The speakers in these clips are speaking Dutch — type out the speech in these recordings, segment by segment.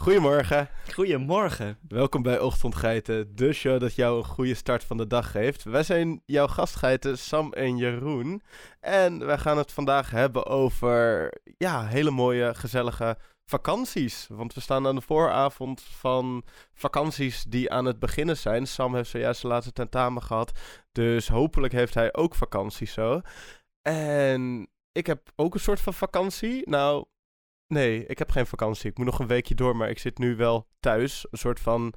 Goedemorgen. Goedemorgen. Welkom bij Ochtendgeiten, de show dat jou een goede start van de dag geeft. Wij zijn jouw gastgeiten Sam en Jeroen. En wij gaan het vandaag hebben over ja, hele mooie, gezellige vakanties. Want we staan aan de vooravond van vakanties die aan het beginnen zijn. Sam heeft zojuist zijn laatste tentamen gehad. Dus hopelijk heeft hij ook vakantie zo. En ik heb ook een soort van vakantie. Nou, nee, ik heb geen vakantie. Ik moet nog een weekje door, maar ik zit nu wel thuis. Een soort van,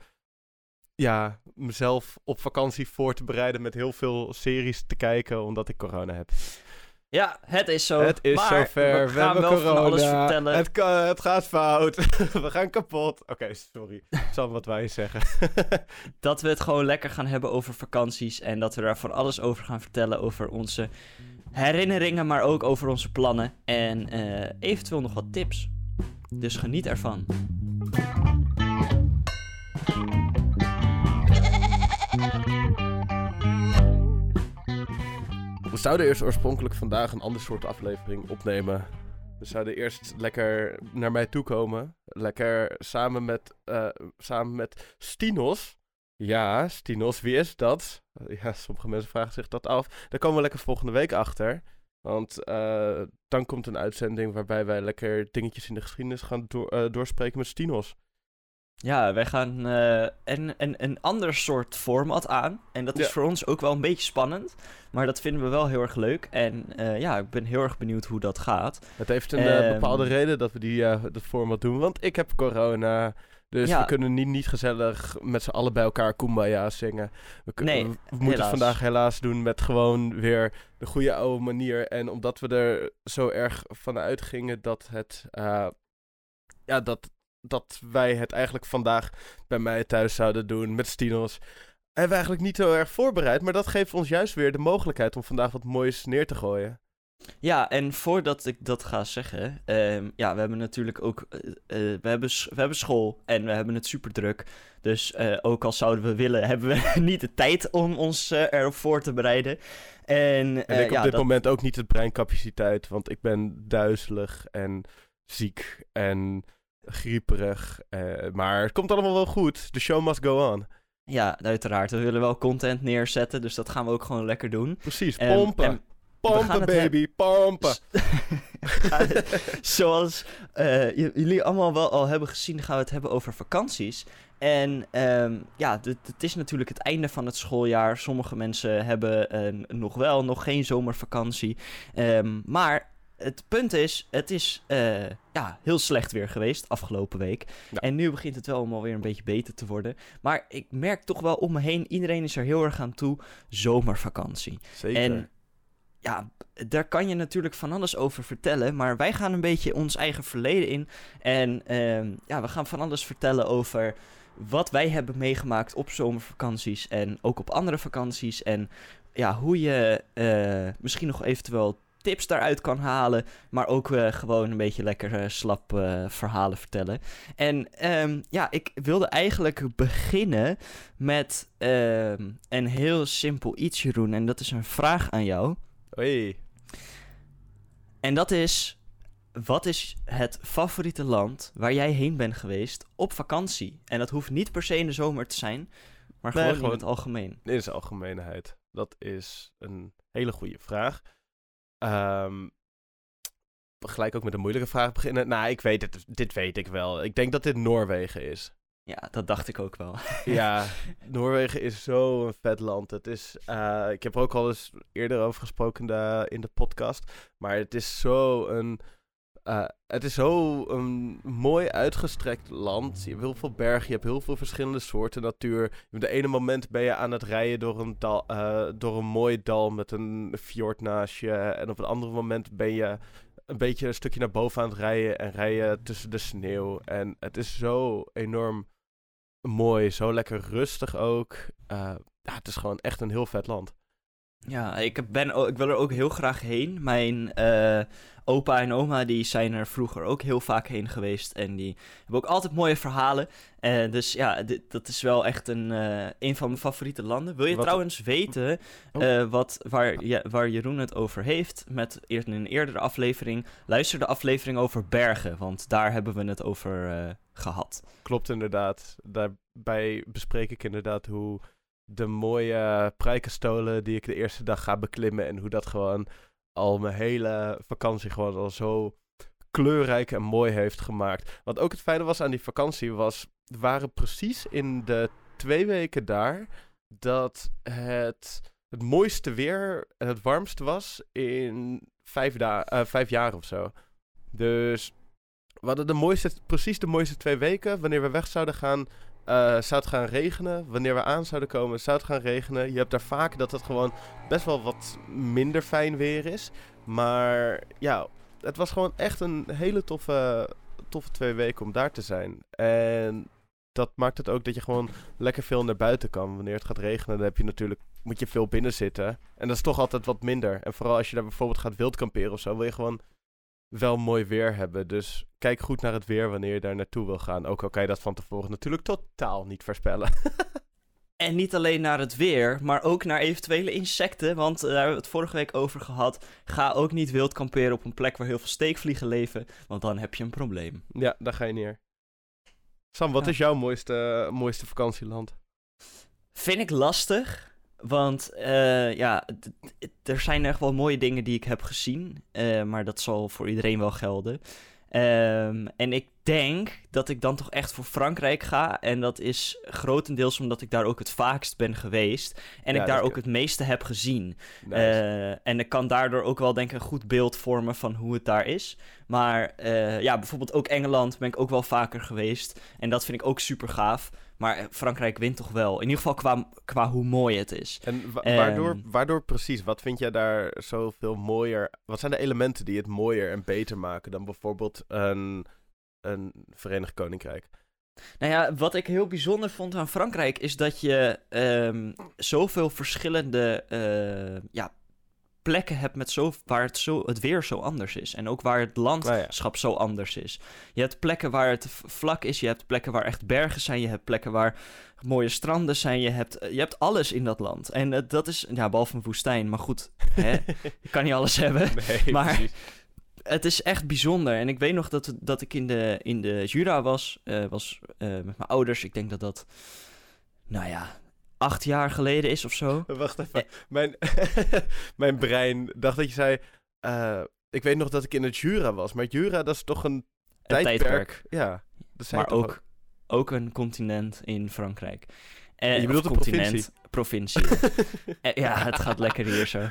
ja, mezelf op vakantie voor te bereiden met heel veel series te kijken, omdat ik corona heb. Ja, het is zo. Het is maar zover. We We, gaan hebben wel corona. van alles vertellen. Het, het gaat fout. we gaan kapot. Oké, sorry. Sam, wat wij zeggen. Dat we het gewoon lekker gaan hebben over vakanties. En dat we daar van alles over gaan vertellen. Over onze herinneringen, maar ook over onze plannen. En eh, eventueel nog wat tips. Dus geniet ervan. We zouden eerst oorspronkelijk vandaag een ander soort aflevering opnemen. We zouden eerst lekker naar mij toe komen. Lekker samen met, eh, samen met Stinos. Ja, Stinos, wie is dat? Ja, sommige mensen vragen zich dat af. Daar komen we lekker volgende week achter. Want eh, dan komt een uitzending waarbij wij lekker dingetjes in de geschiedenis gaan eh, doorspreken met Stinos. Ja, wij gaan eh, een, een, een ander soort format aan. En dat is Ja. voor ons ook wel een beetje spannend. Maar dat vinden we wel heel erg leuk. En ja, ik ben heel erg benieuwd hoe dat gaat. Het heeft een eh, Ehm. bepaalde reden dat we die, dat format doen. Want ik heb corona. Dus Ja. we kunnen niet, niet gezellig met z'n allen bij elkaar Kumbaya zingen. We, kun- Nee, we, moeten het vandaag helaas doen met gewoon weer de goede oude manier. En omdat we er zo erg van uitgingen dat het... eh, ja, dat, dat wij het eigenlijk vandaag bij mij thuis zouden doen met Stinos. Hebben we eigenlijk niet heel erg voorbereid. Maar dat geeft ons juist weer de mogelijkheid om vandaag wat moois neer te gooien. Ja, en voordat ik dat ga zeggen, ehm, ja, we hebben natuurlijk ook, eh, eh, we, hebben, we hebben school en we hebben het super druk. Dus eh, ook al zouden we willen, hebben we niet de tijd om ons erop voor te bereiden. En, En ik op ja, dit dat- moment ook niet het breincapaciteit, want ik ben duizelig en ziek en grieperig. maar het komt allemaal wel goed. The show must go on. Ja, uiteraard. We willen wel content neerzetten, dus dat gaan we ook gewoon lekker doen. Precies, Ehm, pompen. en pompen, baby, pompen. Zoals eh, jullie allemaal wel al hebben gezien, gaan we het hebben over vakanties. En ehm, ja, het is natuurlijk het einde van het schooljaar. Sommige mensen hebben eh, nog wel, nog geen zomervakantie. Ehm, maar het punt is, het is eh, ja, heel slecht weer geweest afgelopen week. Ja. En nu begint het wel allemaal weer een beetje beter te worden. Maar ik merk toch wel om me heen, iedereen is er heel erg aan toe, zomervakantie. Zeker. En ja, daar kan je natuurlijk van alles over vertellen. Maar wij gaan een beetje ons eigen verleden in. En ehm, ja, we gaan van alles vertellen over wat wij hebben meegemaakt op zomervakanties. En ook op andere vakanties. En ja, hoe je eh, misschien nog eventueel tips daaruit kan halen. Maar ook eh, gewoon een beetje lekker eh, slap verhalen vertellen. En ehm, ja, ik wilde eigenlijk beginnen met ehm, een heel simpel iets, Jeroen. En dat is een vraag aan jou. Hoi. En dat is: wat is het favoriete land waar jij heen bent geweest op vakantie? En dat hoeft niet per se in de zomer te zijn, maar Nee, gewoon, gewoon- in het algemeen. In zijn algemeenheid. Dat is een hele goede vraag. Ehm gelijk ook met een moeilijke vraag beginnen. Nou, ik weet het. Dit weet ik wel. Ik denk dat dit Noorwegen is. Ja, dat dacht ik ook wel. Ja, Noorwegen is zo'n vet land. Het is, eh, ik heb er ook al eens eerder over gesproken in de, podcast. Maar het is zo een. eh, het is zo een mooi uitgestrekt land. Je hebt heel veel bergen, je hebt heel veel verschillende soorten natuur. Op de ene moment ben je aan het rijden door een, dal, eh, door een mooi dal met een fjord naast je. En op een ander moment ben je een beetje een stukje naar boven aan het rijden. En rij je tussen de sneeuw. En het is zo enorm mooi, zo lekker rustig ook. Eh, ja, het is gewoon echt een heel vet land. Ja, ik, ben, ik wil er ook heel graag heen. Mijn eh, opa en oma die zijn er vroeger ook heel vaak heen geweest. En die hebben ook altijd mooie verhalen. Eh, dus ja, dit, dat is wel echt een, eh, een van mijn favoriete landen. Wil je Wat- trouwens weten Oh. wat, waar, ja, waar Jeroen het over heeft? Met in een eerdere aflevering. Luister de aflevering over bergen. Want daar hebben we het over eh, gehad. Klopt inderdaad. Daarbij bespreek ik inderdaad hoe de mooie prijkenstolen die ik de eerste dag ga beklimmen en hoe dat gewoon al mijn hele vakantie gewoon al zo kleurrijk en mooi heeft gemaakt. Wat ook het fijne was aan die vakantie was, waren precies in de twee weken daar dat het het mooiste weer en het warmste was in vijf, da- eh, vijf jaar of zo. Dus we hadden de mooiste, precies de mooiste twee weken. Wanneer we weg zouden gaan, eh, zou het gaan regenen. Wanneer we aan zouden komen, zou het gaan regenen. Je hebt daar vaak dat het gewoon best wel wat minder fijn weer is. Maar ja, het was gewoon echt een hele toffe, toffe twee weken om daar te zijn. En dat maakt het ook dat je gewoon lekker veel naar buiten kan. Wanneer het gaat regenen, dan heb je natuurlijk, moet je veel binnen zitten. En dat is toch altijd wat minder. En vooral als je daar bijvoorbeeld gaat wildkamperen of zo, wil je gewoon wel mooi weer hebben. Dus kijk goed naar het weer wanneer je daar naartoe wil gaan. Ook al kan je dat van tevoren natuurlijk totaal niet voorspellen. En niet alleen naar het weer, maar ook naar eventuele insecten. Want eh, daar hebben we het vorige week over gehad. Ga ook niet wild kamperen op een plek waar heel veel steekvliegen leven. Want dan heb je een probleem. ja, daar ga je neer. Sam, wat Ja. is jouw mooiste, mooiste vakantieland? Vind ik lastig. Want eh, ja, er zijn echt wel mooie dingen die ik heb gezien. eh, maar dat zal voor iedereen wel gelden. Ehm, en ik denk dat ik dan toch echt voor Frankrijk ga. En dat is grotendeels omdat ik daar ook het vaakst ben geweest. En Ja, ik daar ook het meeste heb gezien. Nice. Eh, en ik kan daardoor ook wel denk ik een goed beeld vormen van hoe het daar is. Maar ja, bijvoorbeeld ook Engeland ben ik ook wel vaker geweest. En dat vind ik ook super gaaf. Maar eh, Frankrijk wint toch wel. In ieder geval qua, qua hoe mooi het is. en wa- ehm, waardoor, waardoor precies? Wat vind jij daar zoveel mooier? Wat zijn de elementen die het mooier en beter maken dan bijvoorbeeld een, een Verenigd Koninkrijk? Nou ja, wat ik heel bijzonder vond aan Frankrijk is dat je ehm, zoveel verschillende eh, ja, plekken hebt met zo, waar het, zo, het weer zo anders is. En ook waar het landschap zo anders is. Je hebt plekken waar het vlak is, je hebt plekken waar echt bergen zijn, je hebt plekken waar mooie stranden zijn, je hebt, je hebt alles in dat land. En eh, dat is, ja, behalve een woestijn, maar goed, hè, je kan niet alles hebben. Nee, Maar- precies. Het is echt bijzonder. En ik weet nog dat, dat ik in de, in de Jura was. eh, was eh, met mijn ouders. Ik denk dat dat, nou ja, acht jaar geleden is of zo. Wacht even. Mijn, mijn brein dacht dat je zei... eh, ik weet nog dat ik in het Jura was. Maar Jura, dat is toch een Een tijdperk? tijdperk. Ja. Dat zei Maar ook, ook een continent in Frankrijk. Eh, Je bedoelt een continent, provincie. Eh, ja, het gaat lekker hier zo.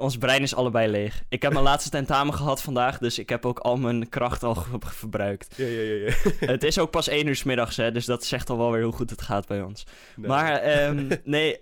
Ons brein is allebei leeg. Ik heb mijn laatste tentamen gehad vandaag, dus ik heb ook al mijn kracht al verbruikt. Ja, ja, ja. ja. het is ook pas één uur 's middags, hè, dus dat zegt al wel weer hoe goed het gaat bij ons. Nee. Maar ehm, nee,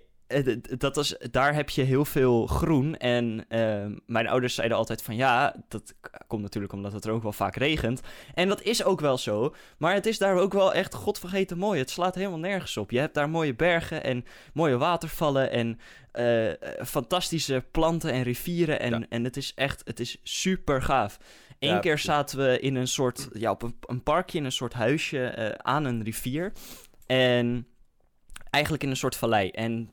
dat was, daar heb je heel veel groen. En ehm, mijn ouders zeiden altijd van ja, dat komt natuurlijk omdat het er ook wel vaak regent. En dat is ook wel zo. Maar het is daar ook wel echt godvergeten mooi. Het slaat helemaal nergens op. Je hebt daar mooie bergen en mooie watervallen en eh, eh, fantastische planten en rivieren. En, Ja. en het is echt, het is super gaaf. Eén Ja, keer zaten we in een soort, ja, op een, een parkje, in een soort huisje eh, aan een rivier. En eigenlijk in een soort vallei. En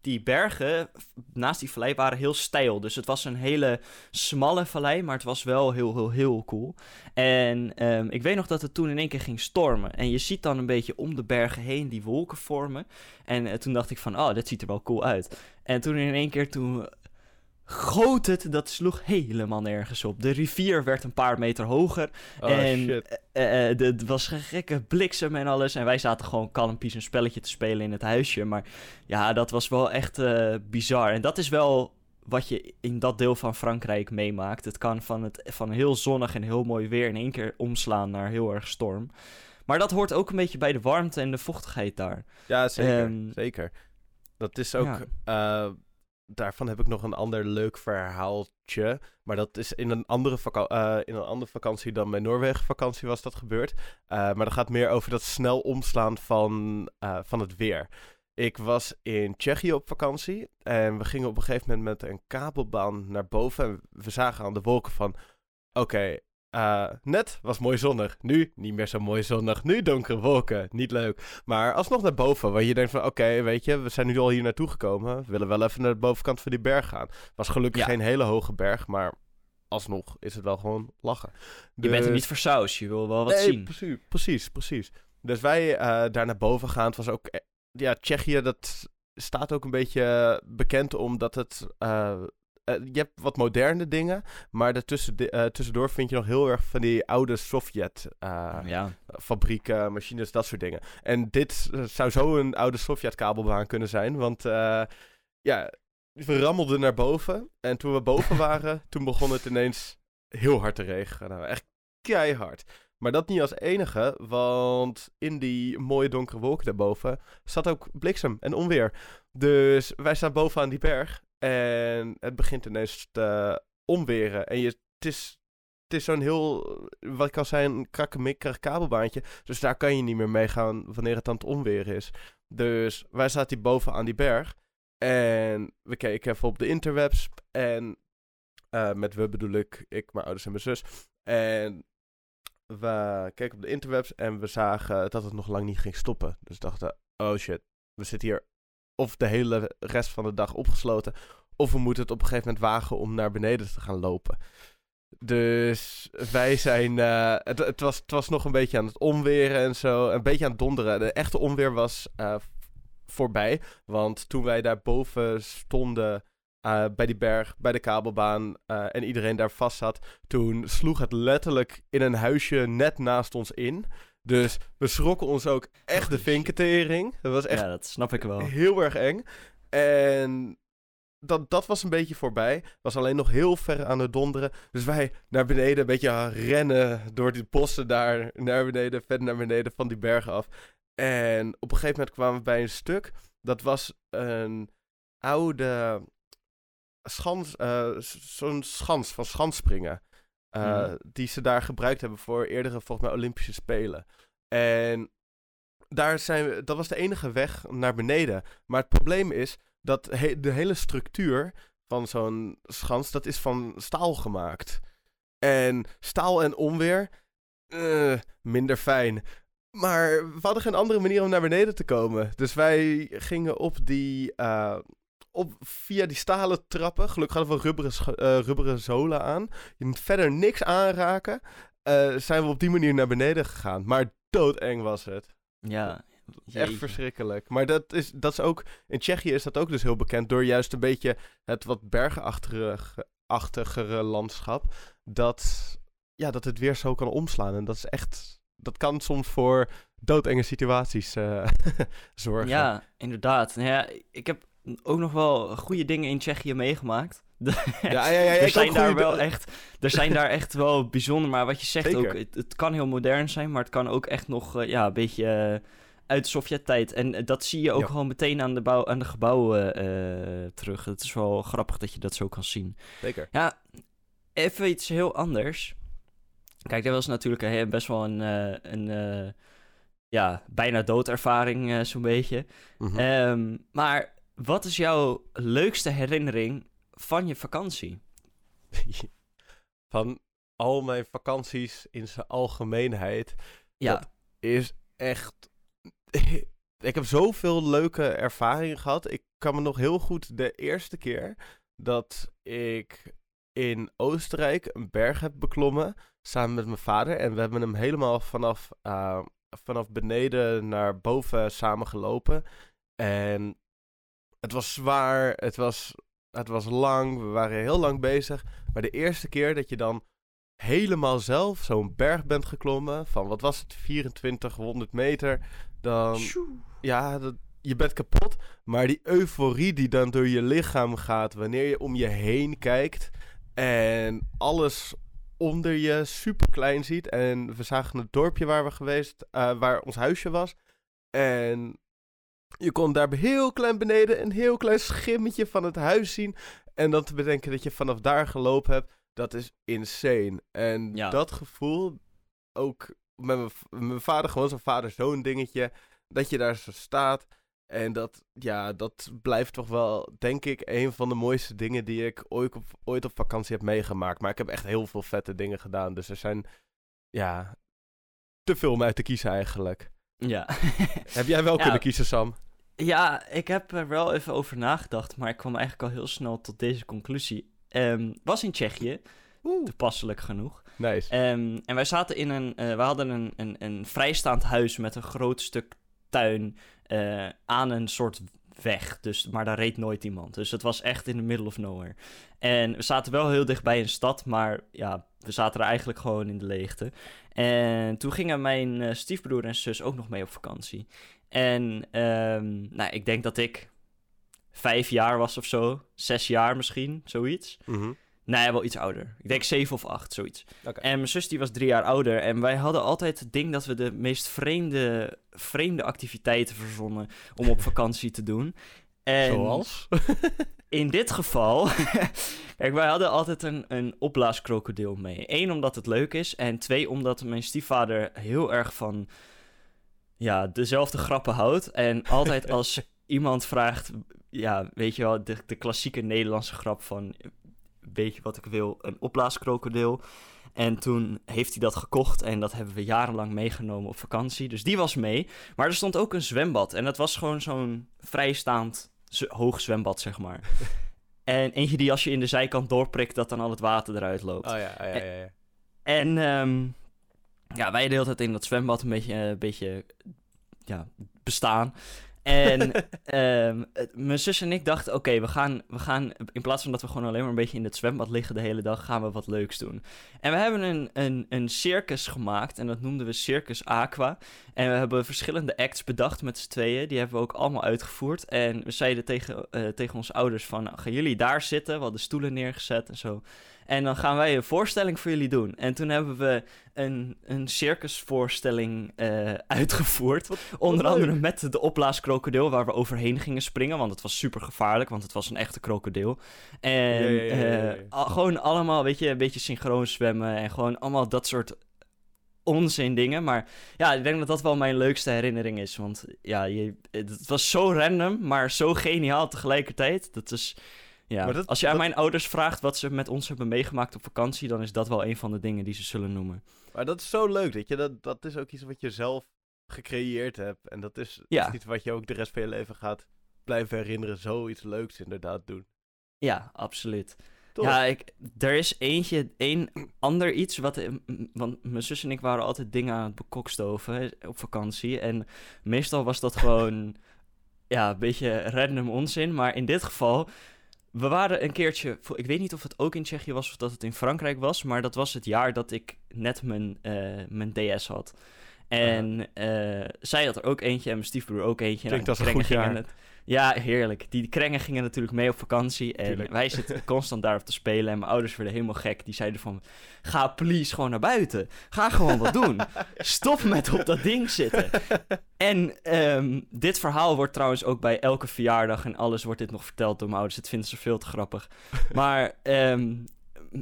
die bergen naast die vallei waren heel steil. Dus het was een hele smalle vallei, maar het was wel heel, heel, heel cool. En ehm, ik weet nog dat het toen in één keer ging stormen. En je ziet dan een beetje om de bergen heen die wolken vormen. En eh, toen dacht ik van, oh, dit ziet er wel cool uit. En toen in één keer, toen goot het, dat sloeg helemaal nergens op. De rivier werd een paar meter hoger. Oh, en eh, eh, de- het was een gekke bliksem en alles. En wij zaten gewoon kalmpies een spelletje te spelen in het huisje. Maar ja, dat was wel echt eh, bizar. En dat is wel wat je in dat deel van Frankrijk meemaakt. Het kan van, het, van heel zonnig en heel mooi weer in één keer omslaan naar heel erg storm. Maar dat hoort ook een beetje bij de warmte en de vochtigheid daar. Ja, zeker. Ehm, zeker. Dat is ook... ja. Daarvan heb ik nog een ander leuk verhaaltje. Maar dat is in een andere, eh, in een andere vakantie dan mijn Noorwegen vakantie was dat gebeurd. Eh, maar dat gaat meer over dat snel omslaan van, eh, van het weer. Ik was in Tsjechië op vakantie en we gingen op een gegeven moment met een kabelbaan naar boven. En we zagen aan de wolken van, oké, eh, net was mooi zonnig, nu niet meer zo mooi zonnig, nu donkere wolken, niet leuk. Maar alsnog naar boven, waar je denkt van, oké, weet je, we zijn nu al hier naartoe gekomen, we willen wel even naar de bovenkant van die berg gaan. Was gelukkig Ja. geen hele hoge berg, maar alsnog is het wel gewoon lachen. Je bent er Dus- niet voor saus, je wil wel wat Nee, zien. Precies, precies, precies. Dus wij eh, daar naar boven gaan. Het was ook... eh, Ja, Tsjechië, dat staat ook een beetje bekend omdat het... eh, je hebt wat moderne dingen, maar daartussen, eh, tussendoor vind je nog heel erg van die oude Sovjet eh, ja. machines, dat soort dingen. En dit zou zo een oude Sovjet-kabelbaan kunnen zijn, want ja, we rammelden naar boven. En toen we boven waren, toen begon het ineens heel hard te regenen. Nou, echt keihard. Maar dat niet als enige, want in die mooie donkere wolken daarboven zat ook bliksem en onweer. Dus wij staan boven aan die berg en het begint ineens te onweren. En je, het is, het is zo'n heel, wat zei, een krakkemikkerig kabelbaantje. Dus daar kan je niet meer mee gaan wanneer het aan het onweren is. Dus wij zaten hier boven aan die berg. En we keken even op de interwebs. En eh, met we bedoel ik, ik, mijn ouders en mijn zus. En we keken op de interwebs en we zagen dat het nog lang niet ging stoppen. Dus dachten, oh shit, we zitten hier of de hele rest van de dag opgesloten. Of we moeten het op een gegeven moment wagen om naar beneden te gaan lopen. Dus wij zijn. eh, het, het, was, het was nog een beetje aan het onweren en zo. Een beetje aan het donderen. De echte onweer was eh, voorbij. Want toen wij daar boven stonden. eh, bij die berg, bij de kabelbaan. en iedereen daar vast zat. Toen sloeg het letterlijk in een huisje net naast ons in. Dus we schrokken ons ook echt de vinkentering. Dat was echt ja, dat snap ik wel. heel erg eng. En dat, dat was een beetje voorbij. Was alleen nog heel ver aan het donderen. Dus wij naar beneden een beetje rennen door die bossen daar naar beneden, verder naar beneden van die bergen af. En op een gegeven moment kwamen we bij een stuk. Dat was een oude schans, eh, zo'n schans van schansspringen. Eh, Mhm. Die ze daar gebruikt hebben voor eerdere, volgens mij, Olympische Spelen. En daar zijn we, dat was de enige weg naar beneden. Maar het probleem is dat he- de hele structuur van zo'n schans, dat is van staal gemaakt. En staal en onweer, eh, minder fijn. Maar we hadden geen andere manier om naar beneden te komen. Dus wij gingen op die, eh, op, via die stalen trappen. Gelukkig hadden we rubberen, eh, rubberen zolen aan. Je moet verder niks aanraken. eh, zijn we op die manier naar beneden gegaan. Maar doodeng was het. Ja. Echt verschrikkelijk. Maar dat is, dat is ook... In Tsjechië is dat ook dus heel bekend... door juist een beetje het wat bergenachtigere landschap... dat, ja, dat het weer zo kan omslaan. En dat is echt... Dat kan soms voor doodenge situaties eh, zorgen. Ja, inderdaad. Nou ja, ik heb ook nog wel goede dingen in Tsjechië meegemaakt. ja, ja, ja, ja, er zijn daar wel echt, er zijn daar echt wel bijzonder, maar wat je zegt Zeker. ook, het, het kan heel modern zijn, maar het kan ook echt nog eh, ja, een beetje eh, uit de Sovjet-tijd. En eh, dat zie je ook gewoon meteen aan de, bouw, aan de gebouwen terug. Het is wel grappig dat je dat zo kan zien. Zeker. Ja, even iets heel anders. Kijk, dat was natuurlijk een, best wel een, een ja, bijna doodervaring zo'n beetje. Mhm. Ehm, maar wat is jouw leukste herinnering van je vakantie? Van al mijn vakanties in zijn algemeenheid... Ja, Dat is echt. Ik heb zoveel leuke ervaringen gehad. Ik kan me nog heel goed de eerste keer dat ik in Oostenrijk een berg heb beklommen. Samen met mijn vader. En we hebben hem helemaal vanaf, eh, vanaf beneden naar boven samen gelopen. En het was zwaar. Het was, het was lang. We waren heel lang bezig. Maar de eerste keer dat je dan helemaal zelf zo'n berg bent geklommen van wat was het 2400 meter dan ja dat, je bent kapot maar die euforie die dan door je lichaam gaat wanneer je om je heen kijkt en alles onder je super klein ziet en we zagen het dorpje waar we geweest eh, waar ons huisje was en je kon daar heel klein beneden een heel klein schimmetje van het huis zien en dan te bedenken dat je vanaf daar gelopen hebt dat is insane. En Ja. dat gevoel, ook met mijn, vader, gewoon zo'n vader-zoon dingetje, dat je daar zo staat En dat, ja, dat blijft toch wel, denk ik, een van de mooiste dingen die ik ooit op, ooit op vakantie heb meegemaakt. Maar ik heb echt heel veel vette dingen gedaan. Dus er zijn, ja, te veel om uit te kiezen eigenlijk. Ja. heb jij wel Ja. kunnen kiezen, Sam? Ja, ik heb er wel even over nagedacht, maar ik kwam eigenlijk al heel snel tot deze conclusie. Ehm, was in Tsjechië, Oeh, toepasselijk genoeg. nice. Ehm, en wij zaten in een, eh, we hadden een, een, een vrijstaand huis met een groot stuk tuin eh, aan een soort weg. Dus, maar daar reed nooit iemand. Dus het was echt in the middle of nowhere. En we zaten wel heel dicht bij een stad, maar ja, we zaten er eigenlijk gewoon in de leegte. En toen gingen mijn eh, stiefbroer en zus ook nog mee op vakantie. En ehm, nou, ik denk dat ik vijf jaar was of zo. Zes jaar misschien, zoiets. Mhm. Nee, wel iets ouder. Ik denk zeven of acht, zoiets. En mijn zus die was drie jaar ouder. En wij hadden altijd het ding dat we de meest vreemde, vreemde activiteiten verzonnen om op vakantie te doen. En Zoals? in dit geval... Kijk, wij hadden altijd een, een opblaaskrokodil mee. Eén, omdat het leuk is. En twee, omdat mijn stiefvader heel erg van... Ja, dezelfde grappen houdt. En altijd als iemand vraagt... Ja, weet je wel, de, de klassieke Nederlandse grap van... Weet je wat ik wil? Een opblaaskrokodil. En toen heeft hij dat gekocht en dat hebben we jarenlang meegenomen op vakantie. Dus die was mee. Maar er stond ook een zwembad. En dat was gewoon zo'n vrijstaand hoog zwembad, zeg maar. en eentje die als je in de zijkant doorprikt, dat dan al het water eruit loopt. Oh ja, ja, ja. ja, ja. En ehm, ja, wij de hele tijd in dat zwembad een beetje, een beetje ja, bestaan. En ehm, het- mijn zus en ik dachten, oké, we, gaan, we gaan, in plaats van dat we gewoon alleen maar een beetje in het zwembad liggen de hele dag, gaan we wat leuks doen. En we hebben een, een, een circus gemaakt en dat noemden we Circus Aqua. En we hebben verschillende acts bedacht met z'n tweeën, die hebben we ook allemaal uitgevoerd. En we zeiden tegen, eh, tegen onze ouders van, gaan jullie daar zitten? We hadden stoelen neergezet en zo. En dan gaan wij een voorstelling voor jullie doen. En toen hebben we een, een circusvoorstelling eh, uitgevoerd. Onder leuk. andere met de opblaaskrokodil waar we overheen gingen springen. Want het was super gevaarlijk, want het was een echte krokodil. En Ja, ja, ja, ja, ja. eh, al- gewoon allemaal, weet je, een beetje synchroon zwemmen. En gewoon allemaal dat soort onzin dingen. Maar ja, ik denk dat dat wel mijn leukste herinnering is. Want ja, je, het was zo random, maar zo geniaal tegelijkertijd. Dat is... Ja, Maar dat- als je aan dat- mijn ouders vraagt wat ze met ons hebben meegemaakt op vakantie, dan is dat wel een van de dingen die ze zullen noemen. Maar dat is zo leuk, weet je. Dat, dat is ook iets wat je zelf gecreëerd hebt. En dat is Ja. iets wat je ook de rest van je leven gaat blijven herinneren. Zoiets leuks inderdaad doen. Ja, absoluut. Top. Ja, ik, er is eentje, één ander iets, wat, eh, want mijn zus en ik waren altijd dingen aan het bekokstoven op vakantie. En meestal was dat gewoon, ja, een beetje random onzin. Maar in dit geval, we waren een keertje, ik weet niet of het ook in Tsjechië was of dat het in Frankrijk was, maar dat was het jaar dat ik net mijn, eh, mijn DS had. En eh, zij had er ook eentje en mijn stiefbroer ook eentje. Klinkt Nou, als een goed jaar. het- ja, heerlijk. Die krengen gingen natuurlijk mee op vakantie. En Tuurlijk. wij zitten constant daarop te spelen. En mijn ouders werden helemaal gek. Die zeiden van, ga please gewoon naar buiten. Ga gewoon wat doen. Stop met op dat ding zitten. En ehm, dit verhaal wordt trouwens ook bij elke verjaardag en alles wordt dit nog verteld door mijn ouders. Het vinden ze veel te grappig. Maar ehm,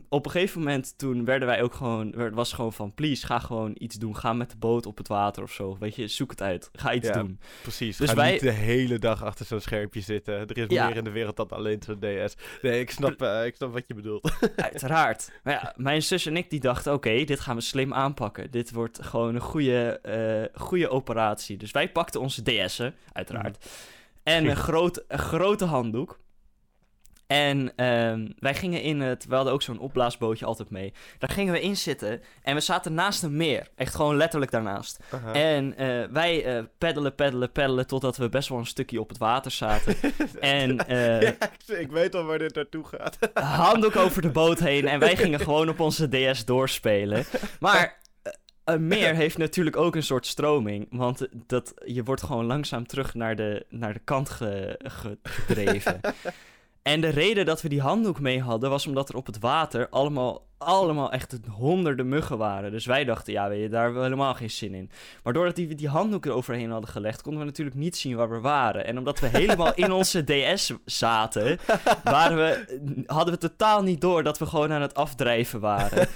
op een gegeven moment toen werden wij ook gewoon, werd- was gewoon van, please ga gewoon iets doen. Ga met de boot op het water of zo. Weet je, zoek het uit. Ga iets Ja. doen. Precies. Dus Ga wij- niet de hele dag achter zo'n schermpje zitten. Er is Ja. meer in de wereld dan alleen zo'n DS. Nee, ik snap, eh, ik snap wat je bedoelt. Uiteraard. Maar ja, mijn zus en ik die dachten, oké, dit gaan we slim aanpakken. Dit wordt gewoon een goede, eh, goede operatie. Dus wij pakten onze DS'en, uiteraard. En een, groot, een grote handdoek. En ehm, wij gingen in het, we hadden ook zo'n opblaasbootje altijd mee. Daar gingen we in zitten en we zaten naast een meer. Echt gewoon letterlijk daarnaast. En eh, wij eh peddelen, peddelen, peddelen totdat we best wel een stukje op het water zaten. en eh, Ja, ik- weet al waar dit naartoe gaat. handdoek over de boot heen en wij gingen gewoon op onze DS doorspelen. Maar een meer heeft natuurlijk ook een soort stroming, want dat, je wordt gewoon langzaam terug naar de, naar de kant ge- ge- gedreven. En de reden dat we die handdoek mee hadden was omdat er op het water allemaal allemaal echt honderden muggen waren. Dus wij dachten, ja, weet je, daar hebben we helemaal geen zin in. Maar doordat die, die handdoek eroverheen hadden gelegd, konden we natuurlijk niet zien waar we waren. En omdat we helemaal in onze DS zaten, waren we, hadden we totaal niet door dat we gewoon aan het afdrijven waren.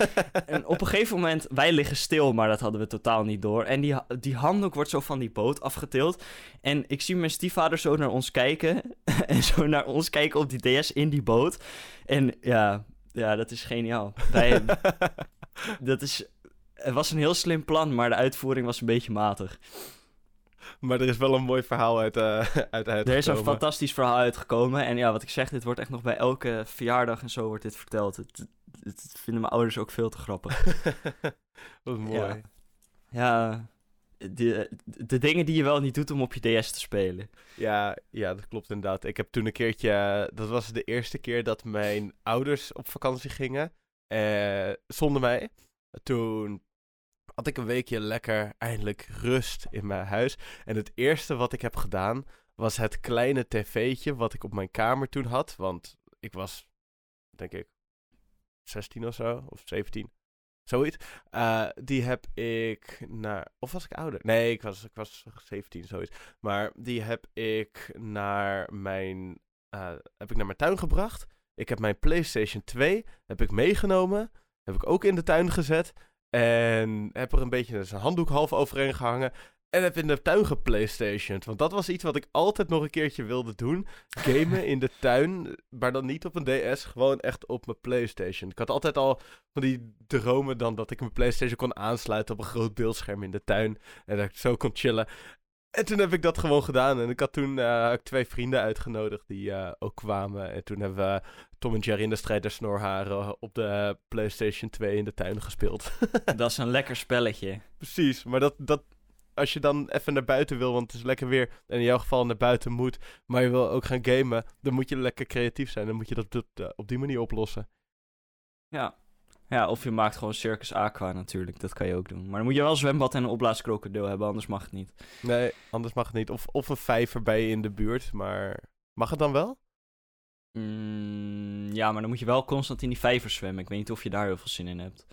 En op een gegeven moment, wij liggen stil, maar dat hadden we totaal niet door. En die, die handdoek wordt zo van die boot afgetild. En ik zie mijn stiefvader zo naar ons kijken. en zo naar ons kijken op die DS in die boot. En ja, ja, dat is geniaal. Wij, dat is, het was een heel slim plan, maar de uitvoering was een beetje matig. Maar er is wel een mooi verhaal uit, uh, uit Er is een fantastisch verhaal uitgekomen. En ja, wat ik zeg, dit wordt echt nog bij elke verjaardag en zo wordt dit verteld. Het, het, vinden mijn ouders ook veel te grappig. wat mooi. Ja, ja de, de dingen die je wel niet doet om op je DS te spelen. Ja, ja, dat klopt inderdaad. Ik heb toen een keertje, dat was de eerste keer dat mijn ouders op vakantie gingen, eh, zonder mij. Toen had ik een weekje lekker eindelijk rust in mijn huis. En het eerste wat ik heb gedaan was het kleine tv'tje wat ik op mijn kamer toen had. Want ik was, denk ik, 16 of zo, of 17. Zoiets. Uh, die heb ik naar. Of was ik ouder? Nee, ik was, ik was 17, zoiets. Maar die heb ik naar mijn. Uh, heb ik naar mijn tuin gebracht. Ik heb mijn PlayStation 2 heb ik meegenomen. Heb ik ook in de tuin gezet. En heb er een beetje een handdoek half overheen gehangen. En heb in de tuin geplaystationed. Want dat was iets wat ik altijd nog een keertje wilde doen. Gamen in de tuin. Maar dan niet op een DS. Gewoon echt op mijn PlayStation. Ik had altijd al van die dromen dan dat ik mijn PlayStation kon aansluiten op een groot beeldscherm in de tuin. En dat ik zo kon chillen. En toen heb ik dat gewoon gedaan. En ik had toen uh, twee vrienden uitgenodigd die uh, ook kwamen. En toen hebben we Tom en Jerry in de strijd der snorharen op de PlayStation 2 in de tuin gespeeld. dat is een lekker spelletje. Precies, maar dat, dat, als je dan even naar buiten wil, want het is lekker weer. En in jouw geval naar buiten moet, maar je wil ook gaan gamen. Dan moet je lekker creatief zijn. Dan moet je dat op, op die manier oplossen. Ja. Ja, of je maakt gewoon Circus Aqua natuurlijk. Dat kan je ook doen. Maar dan moet je wel een zwembad en een opblaaskrokodil hebben, anders mag het niet. Nee, anders mag het niet. Of, of een vijver bij je in de buurt, maar mag het dan wel? Mm, ja, maar dan moet je wel constant in die vijver zwemmen. Ik weet niet of je daar heel veel zin in hebt.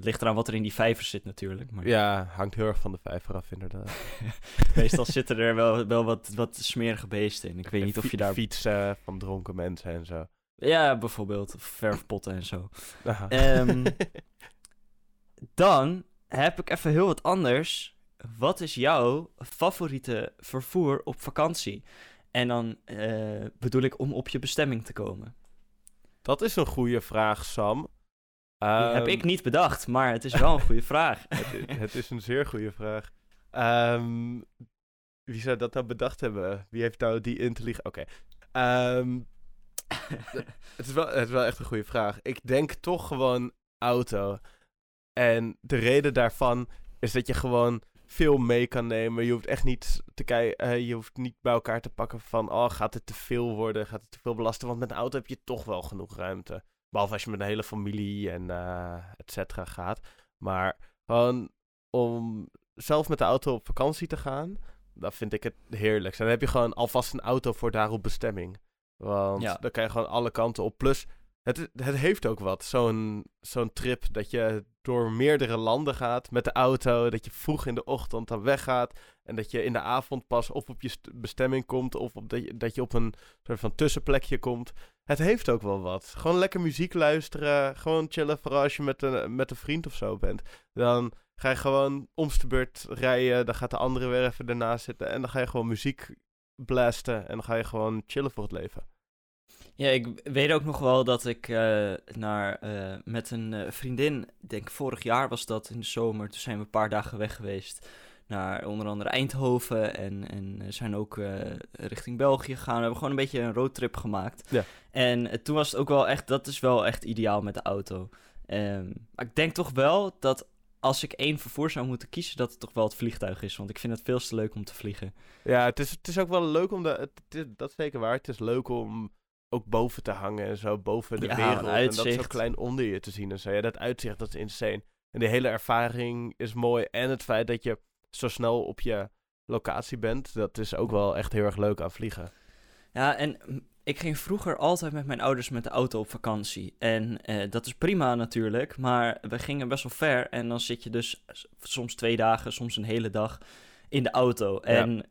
Het ligt eraan wat er in die vijver zit natuurlijk. Maar... Ja, hangt heel erg van de vijver af inderdaad. Meestal zitten er wel, wel wat, wat smerige beesten in. Ik weet niet of je daar... Fietsen van dronken mensen en zo. Ja, bijvoorbeeld. Verfpotten en zo. Um, dan heb ik even heel wat anders. Wat is jouw favoriete vervoer op vakantie? En dan uh, bedoel ik om op je bestemming te komen. Dat is een goede vraag, Sam. Die heb ik ehm, niet bedacht, maar het is wel een goede vraag. het, het, is een zeer goede vraag. Um, wie zou dat nou bedacht hebben? Wie heeft nou die intelligentie? Oké. Okay. Um, het, is wel, het is wel echt een goede vraag. Ik denk toch gewoon auto. En de reden daarvan is dat je gewoon veel mee kan nemen. Je hoeft echt niet te kijken, uh, je hoeft niet bij elkaar te pakken van, oh, gaat het te veel worden? Gaat het te veel belasten? Want met een auto heb je toch wel genoeg ruimte. Behalve als je met een hele familie en uh, et cetera gaat. Maar gewoon om zelf met de auto op vakantie te gaan, dat vind ik het heerlijk. Dan heb je gewoon alvast een auto voor daar op bestemming. Want ja. dan kan je gewoon alle kanten op. Plus, het, het heeft ook wat. Zo'n trip dat je door meerdere landen gaat met de auto. Dat je vroeg in de ochtend dan weggaat. En dat je in de avond pas of op je bestemming komt. Of op dat, je, op een soort van tussenplekje komt. Het heeft ook wel wat. Gewoon lekker muziek luisteren. Gewoon chillen. Vooral als je met een, met een vriend of zo bent. Dan ga je gewoon omste beurt rijden. Dan gaat de andere weer even ernaast zitten. En dan ga je gewoon muziek blasten. En dan ga je gewoon chillen voor het leven. Ja, ik weet ook nog wel dat ik uh, naar, uh, met een uh, vriendin, denk vorig jaar was dat in de zomer, toen zijn we een paar dagen weg geweest naar onder andere Eindhoven en, en zijn ook richting België gegaan. We hebben gewoon een beetje een roadtrip gemaakt. Ja. En toen was het ook wel echt, dat is wel echt ideaal met de auto. Um, maar ik denk toch wel dat als ik één vervoer zou moeten kiezen, dat het toch wel het vliegtuig is. Want ik vind het veel te leuk om te vliegen. Ja, het is, het is ook wel leuk om de. Het, is, dat is zeker waar. Het is leuk om ook boven te hangen en zo, boven de ja, wereld. En dat zo klein onder je te zien en zo. Ja, dat uitzicht, dat is insane. En de hele ervaring is mooi. En het feit dat je zo snel op je locatie bent, dat is ook wel echt heel erg leuk aan vliegen. Ja, en ik ging vroeger altijd met mijn ouders met de auto op vakantie. En eh, dat is prima natuurlijk, maar we gingen best wel ver. En dan zit je dus soms twee dagen, soms een hele dag in de auto. En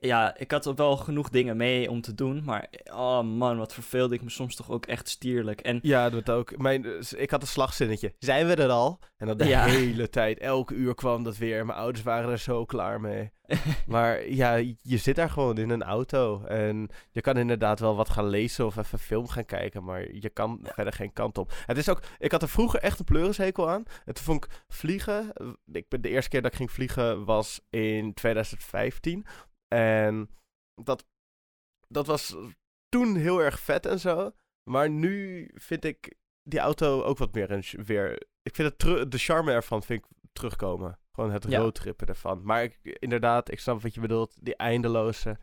ja, ik had wel genoeg dingen mee om te doen. Maar oh man, wat verveelde ik me soms toch ook echt stierlijk. En Ja, dat ook. Mijn, eh, ik had een slagzinnetje. Zijn we er al? En dan de Ja. hele tijd, elke uur kwam dat weer. Mijn ouders waren er zo klaar mee. Maar ja, je zit daar gewoon in een auto. En je kan inderdaad wel wat gaan lezen of even film gaan kijken. Maar je kan verder geen kant op. Het is ook, ik had er vroeger echt een pleurishekel aan. En toen vond ik vliegen. eh, Ik de eerste keer dat ik ging vliegen was in 2015. En dat, dat was toen heel erg vet en zo. Maar nu vind ik die auto ook wat meer een, weer. Ik vind het de charme ervan vind ik terugkomen. Gewoon het Ja. roadtrippen ervan. Maar ik, inderdaad, ik snap wat je bedoelt. Die eindeloze,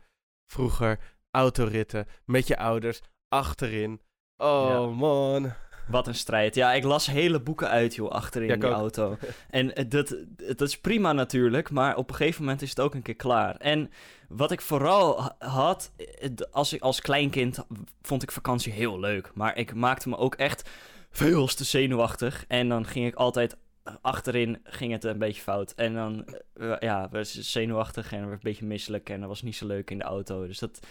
vroeger, autoritten met je ouders, achterin. Oh Ja. man. Wat een strijd. Ja, ik las hele boeken uit, joh, achterin Ja, die ook. auto. En eh, dat, dat is prima natuurlijk, maar op een gegeven moment is het ook een keer klaar. En wat ik vooral ha- had, eh, als, ik, als kleinkind vond ik vakantie heel leuk. Maar ik maakte me ook echt veel te zenuwachtig. En dan ging ik altijd achterin, ging het een beetje fout. En dan, eh, ja, was zenuwachtig en werd een beetje misselijk. En dat was niet zo leuk in de auto. Dus dat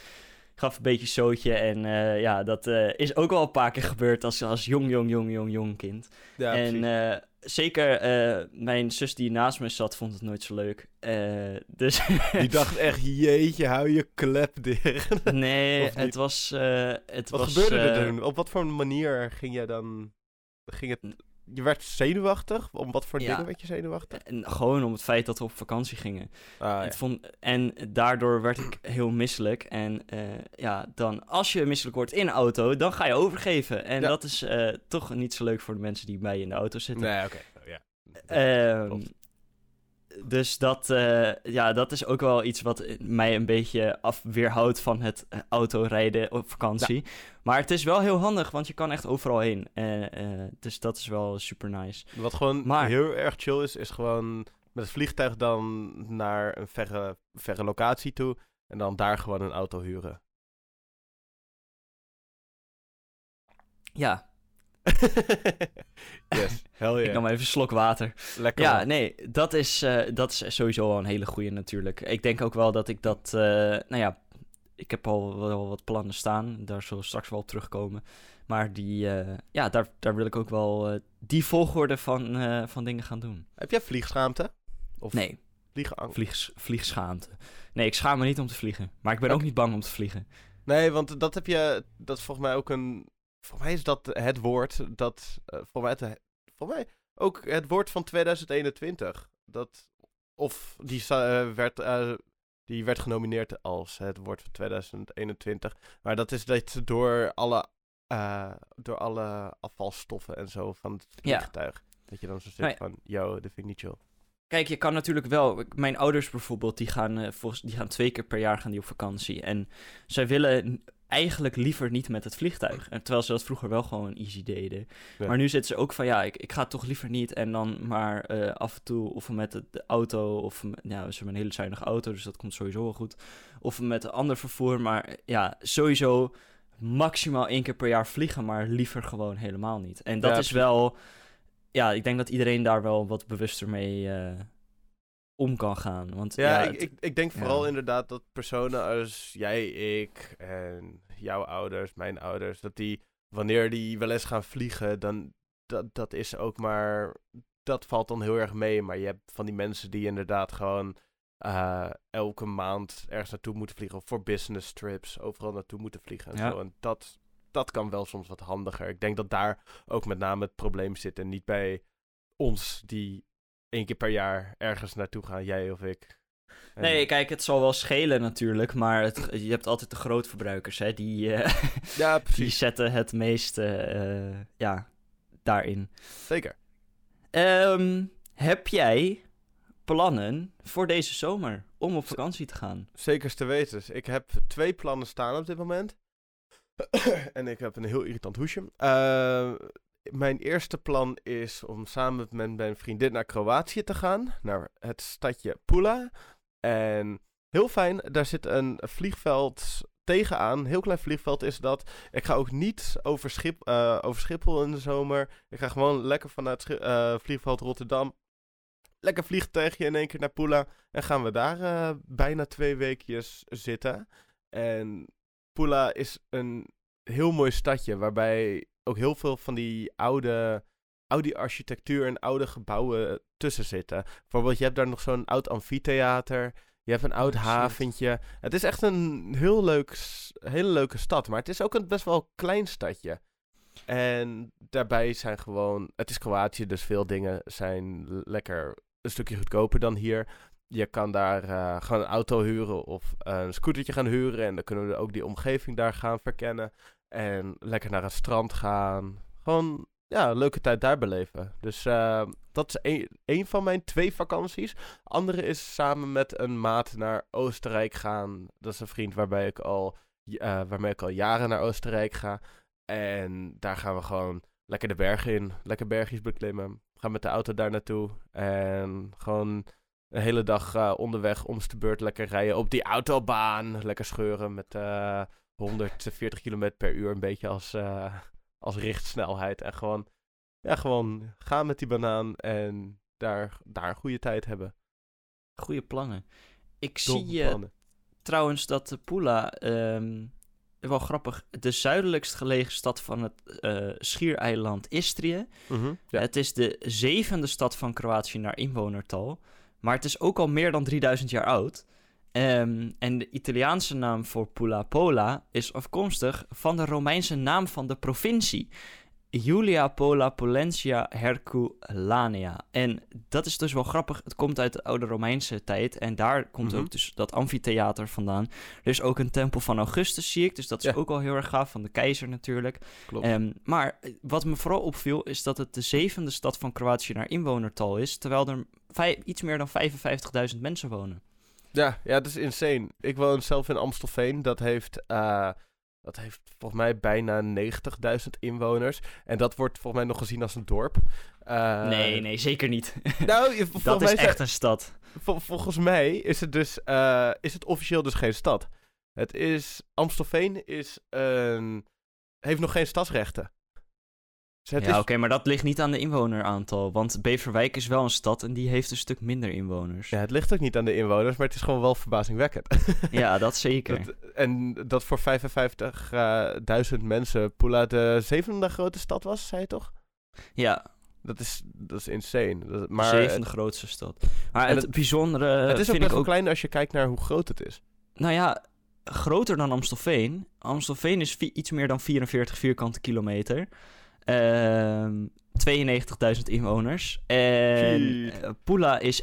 gaf een beetje zootje. En eh, ja, dat is ook wel een paar keer gebeurd als, als jong, jong, jong, jong, jong kind. Ja, en precies. Zeker eh, mijn zus die naast me zat, vond het nooit zo leuk. Eh, dus Die dacht echt, jeetje, hou je klep dicht. nee, het was... eh, het wat was, gebeurde er toen? Op wat voor manier ging je dan... Ging het... Je werd zenuwachtig? Om wat voor Ja. dingen werd je zenuwachtig? En gewoon om het feit dat we op vakantie gingen. Ah, vond, en daardoor werd ik heel misselijk. En eh, ja, dan als je misselijk wordt in een auto, dan ga je overgeven. En Ja. dat is eh, toch niet zo leuk voor de mensen die bij je in de auto zitten. Nee, oké. Ja. Ehm. Dus dat, eh, ja, dat is ook wel iets wat mij een beetje af weerhoudt van het eh, autorijden op vakantie. Maar het is wel heel handig, want je kan echt overal heen. Eh, dus dat is wel super nice. Wat gewoon Maar- heel erg chill is, is gewoon met het vliegtuig dan naar een verre, verre locatie toe. En dan daar gewoon een auto huren. Ja, yes, hell ik yeah. nam even een slok water. Lekker Ja, man. nee, dat is, eh, dat is sowieso wel een hele goede natuurlijk. Ik denk ook wel dat ik dat, eh, nou ja, ik heb al wel wat plannen staan. Daar zullen we straks wel op terugkomen. Maar die, eh, ja, daar, daar wil ik ook wel die volgorde van, van dingen gaan doen. Heb jij vliegschaamte? Of Nee, vliegenangst? vliegs, vliegschaamte. Nee, ik schaam me niet om te vliegen. Maar ik ben ook niet bang om te vliegen. Nee, want dat heb je. Dat is volgens mij ook een. Volgens mij is dat het woord dat. eh volgens, mij, het- volgens mij ook het woord van 2021. Dat. Of die eh, werd. eh, die werd genomineerd als het woord van 2021. Maar dat is dat door alle. door alle afvalstoffen en zo van het Ja. vliegtuig. Dat je dan zo zit Nou van. Yo, dat vind ik niet chill. Kijk, je kan natuurlijk wel. Mijn ouders bijvoorbeeld, die gaan, volgens, die gaan twee keer per jaar gaan die op vakantie. En zij willen eigenlijk liever niet met het vliegtuig. En terwijl ze dat vroeger wel gewoon easy deden. Ja. Maar nu zitten ze ook van ja, ik, ik ga toch liever niet. En dan maar eh, af en toe of met de, auto. Of ja, ze hebben een hele zuinige auto, dus dat komt sowieso wel goed. Of met een ander vervoer. Maar ja, sowieso maximaal één keer per jaar vliegen, maar liever gewoon helemaal niet. En dat Ja, is wel ja, ik denk dat iedereen daar wel wat bewuster mee eh, om kan gaan. Want Ja, ja, ik, het- ik, ik denk vooral ja. inderdaad dat personen als jij, ik en jouw ouders, mijn ouders, dat die wanneer die wel eens gaan vliegen, dan dat, dat is ook maar, dat valt dan heel erg mee. Maar je hebt van die mensen die inderdaad gewoon eh, elke maand ergens naartoe moeten vliegen, of voor business trips, overal naartoe moeten vliegen en Ja. zo. En dat, dat kan wel soms wat handiger. Ik denk dat daar ook met name het probleem zit en niet bij ons die één keer per jaar ergens naartoe gaan, jij of ik. En- Nee, kijk, het zal wel schelen natuurlijk, maar het, je hebt altijd de grootverbruikers, hè, die, eh, Ja, die zetten het meeste, eh, ja, daarin. Zeker. Ehm, heb jij plannen voor deze zomer om op vakantie te gaan? Zeker te weten. Ik heb twee plannen staan op dit moment. en ik heb een heel irritant hoesje. Eh, mijn eerste plan is om samen met mijn vriendin naar Kroatië te gaan. Naar het stadje Pula. En heel fijn, daar zit een vliegveld tegenaan, heel klein vliegveld is dat. Ik ga ook niet over, Schip, eh, over Schiphol in de zomer. Ik ga gewoon lekker vanuit Schi- eh, vliegveld Rotterdam. Lekker vliegtuigje in één keer naar Pula. En gaan we daar eh, bijna twee weekjes zitten. En Pula is een heel mooi stadje. Waarbij ook heel veel van die oude, oude architectuur en oude gebouwen tussen zitten. Bijvoorbeeld, je hebt daar nog zo'n oud amfitheater. Je hebt een oud Oh, haventje. Het is echt een heel leuk, hele leuke stad. Maar het is ook een best wel klein stadje. En daarbij zijn gewoon... Het is Kroatië, dus veel dingen zijn lekker een stukje goedkoper dan hier. Je kan daar eh, gewoon een auto huren of een scootertje gaan huren. En dan kunnen we ook die omgeving daar gaan verkennen. En lekker naar het strand gaan. Gewoon, ja, een leuke tijd daar beleven. Dus eh, dat is één van mijn twee vakanties. Andere is samen met een maat naar Oostenrijk gaan. Dat is een vriend waarbij ik al, eh, waarmee ik al jaren naar Oostenrijk ga. En daar gaan we gewoon lekker de bergen in. Lekker bergjes beklimmen. Gaan met de auto daar naartoe. En gewoon een hele dag eh, onderweg om de beurt lekker rijden op die autobaan. Lekker scheuren met 140 km per uur. Een beetje als, eh, als richtsnelheid. En gewoon, ja, gewoon gaan met die banaan en daar, daar een goede tijd hebben. Goede plannen. Ik Domme zie eh, plannen. trouwens dat Pula, ehm, wel grappig, de zuidelijkst gelegen stad van het eh, schiereiland Istrië. Ja. Het is de zevende stad van Kroatië naar inwonertal. Maar het is ook al meer dan 3000 jaar oud. Ehm, en de Italiaanse naam voor Pula Pola is afkomstig van de Romeinse naam van de provincie. Julia Pola Polentia Herculanea. En dat is dus wel grappig. Het komt uit de oude Romeinse tijd. En daar komt Mhm. ook dus dat amfitheater vandaan. Er is ook een tempel van Augustus, zie ik. Dus dat is Ja. ook al heel erg gaaf. Van de keizer natuurlijk. Klopt. Ehm, maar eh, wat me vooral opviel is dat het de zevende stad van Kroatië naar inwonertal is, terwijl er iets meer dan 55.000 mensen wonen. Ja, ja, dat is insane. Ik woon zelf in Amstelveen. Dat heeft, eh, dat heeft volgens mij bijna 90.000 inwoners. En dat wordt volgens mij nog gezien als een dorp. Eh, nee, nee, zeker niet. Nou, dat mij is echt een stad. vol- volgens mij is het dus eh, is het officieel dus geen stad. Het is Amstelveen is een heeft nog geen stadsrechten. Dus ja, is, oké, maar dat ligt niet aan de inwoneraantal, want Beverwijk is wel een stad en die heeft een stuk minder inwoners. ja, het ligt ook niet aan de inwoners, maar het is gewoon wel verbazingwekkend. Ja, dat zeker. Dat- en dat voor 55.000 mensen Pula de zevende grote stad was, zei je toch? Ja, Dat is, dat is insane. Dat- de maar zevende het, grootste stad. Maar het, het- bijzondere het is ook best wel ook... klein als je kijkt naar hoe groot het is. Nou ja, groter dan Amstelveen. Amstelveen is iets meer dan 44 vierkante kilometer. Ehm 92.000 inwoners. En eh, Pula is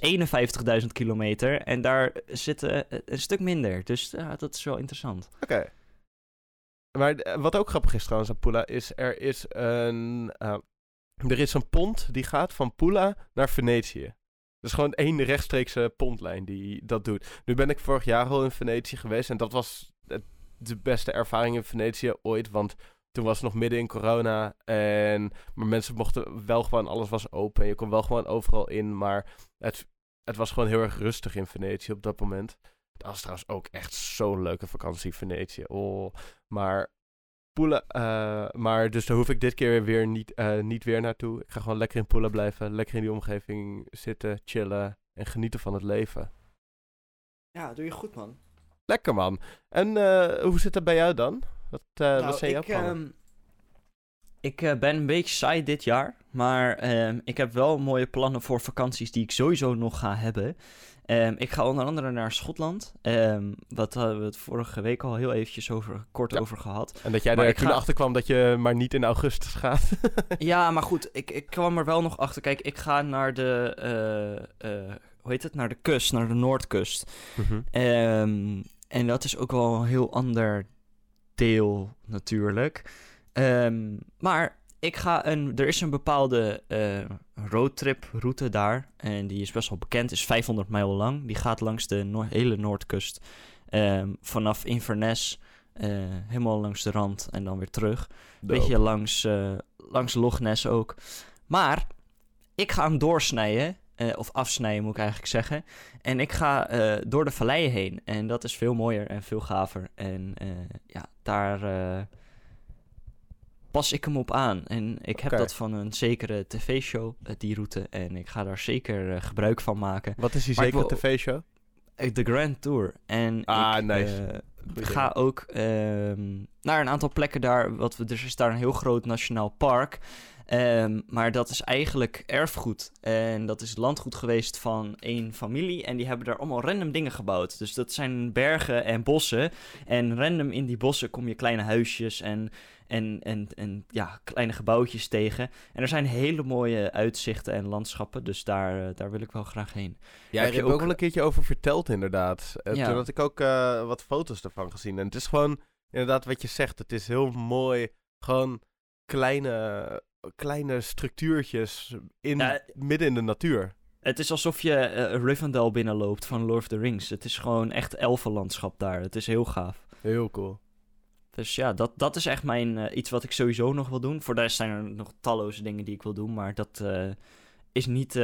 51.000 kilometer. En daar zitten eh, een stuk minder. Dus ja, dat is wel interessant. Oké. Maar eh, wat ook grappig is trouwens aan Pula is er is een er is een pont die gaat van Pula naar Venetië. Dat is gewoon één rechtstreekse pontlijn die dat doet. Nu ben ik vorig jaar al in Venetië geweest en dat was de beste ervaring in Venetië ooit, want toen was het nog midden in corona en maar mensen mochten wel gewoon alles was open en je kon wel gewoon overal in, maar het, het was gewoon heel erg rustig in Venetië op dat moment. Dat was trouwens ook echt zo'n leuke vakantie, Venetië. Oh, maar Pula, eh, maar dus daar hoef ik dit keer weer niet, eh, niet weer naartoe. Ik ga gewoon lekker in Pula blijven, lekker in die omgeving zitten, chillen en genieten van het leven. Ja, doe je goed, man. Lekker man. En eh, hoe zit het bij jou dan? Wat, eh, wat jouw ik, ehm, ik eh, ben een beetje saai dit jaar. Maar ehm, ik heb wel mooie plannen voor vakanties die ik sowieso nog ga hebben. Ehm, ik ga onder andere naar Schotland. Ehm wat hadden we het vorige week al heel eventjes over, kort Ja. over gehad. en dat jij maar er ik toen ga- achter kwam dat je maar niet in augustus gaat. ja, maar goed, ik, ik kwam er wel nog achter. Kijk, ik ga naar de, eh, eh, hoe heet het, naar de kust, naar de Noordkust. Mhm. Ehm, en dat is ook wel een heel ander deel natuurlijk. Ehm, maar ik ga een, er is een bepaalde eh, roadtrip route daar. En die is best wel bekend, is 500 mijl lang. Die gaat langs de noor- hele Noordkust. Ehm, vanaf Inverness, eh, helemaal langs de rand en dan weer terug. Dope. Beetje langs, eh, langs Loch Ness ook. Maar ik ga hem doorsnijden Eh, of afsnijden moet ik eigenlijk zeggen. En ik ga eh, door de valleien heen. En dat is veel mooier en veel gaver. En eh, ja, daar pas ik hem op aan. En ik heb dat van een zekere tv-show, die route. En ik ga daar zeker gebruik van maken. Wat is die Maar zekere wil- tv-show? De Grand Tour. En Ah, ik nice. ga ook ehm, naar een aantal plekken daar. Wat we, er is daar een heel groot nationaal park. Ehm, maar dat is eigenlijk erfgoed. En dat is landgoed geweest van één familie. En die hebben daar allemaal random dingen gebouwd. Dus dat zijn bergen en bossen. En random in die bossen kom je kleine huisjes en, en, en, en ja, kleine gebouwtjes tegen. En er zijn hele mooie uitzichten en landschappen. Dus daar, eh, daar wil ik wel graag heen. Ja, Heb je hebt ook wel een keertje over verteld, inderdaad. Ja. Toen had ik ook eh, wat foto's ervan gezien. En het is gewoon, inderdaad, wat je zegt. Het is heel mooi. Gewoon kleine, kleine structuurtjes in, Ja. midden in de natuur. Het is alsof je eh, Rivendell binnenloopt van Lord of the Rings. Het is gewoon echt elfenlandschap daar. Het is heel gaaf. Heel cool. Dus ja, dat, dat is echt mijn, eh, iets wat ik sowieso nog wil doen. Voor de rest zijn er nog talloze dingen die ik wil doen. Maar dat eh, is niet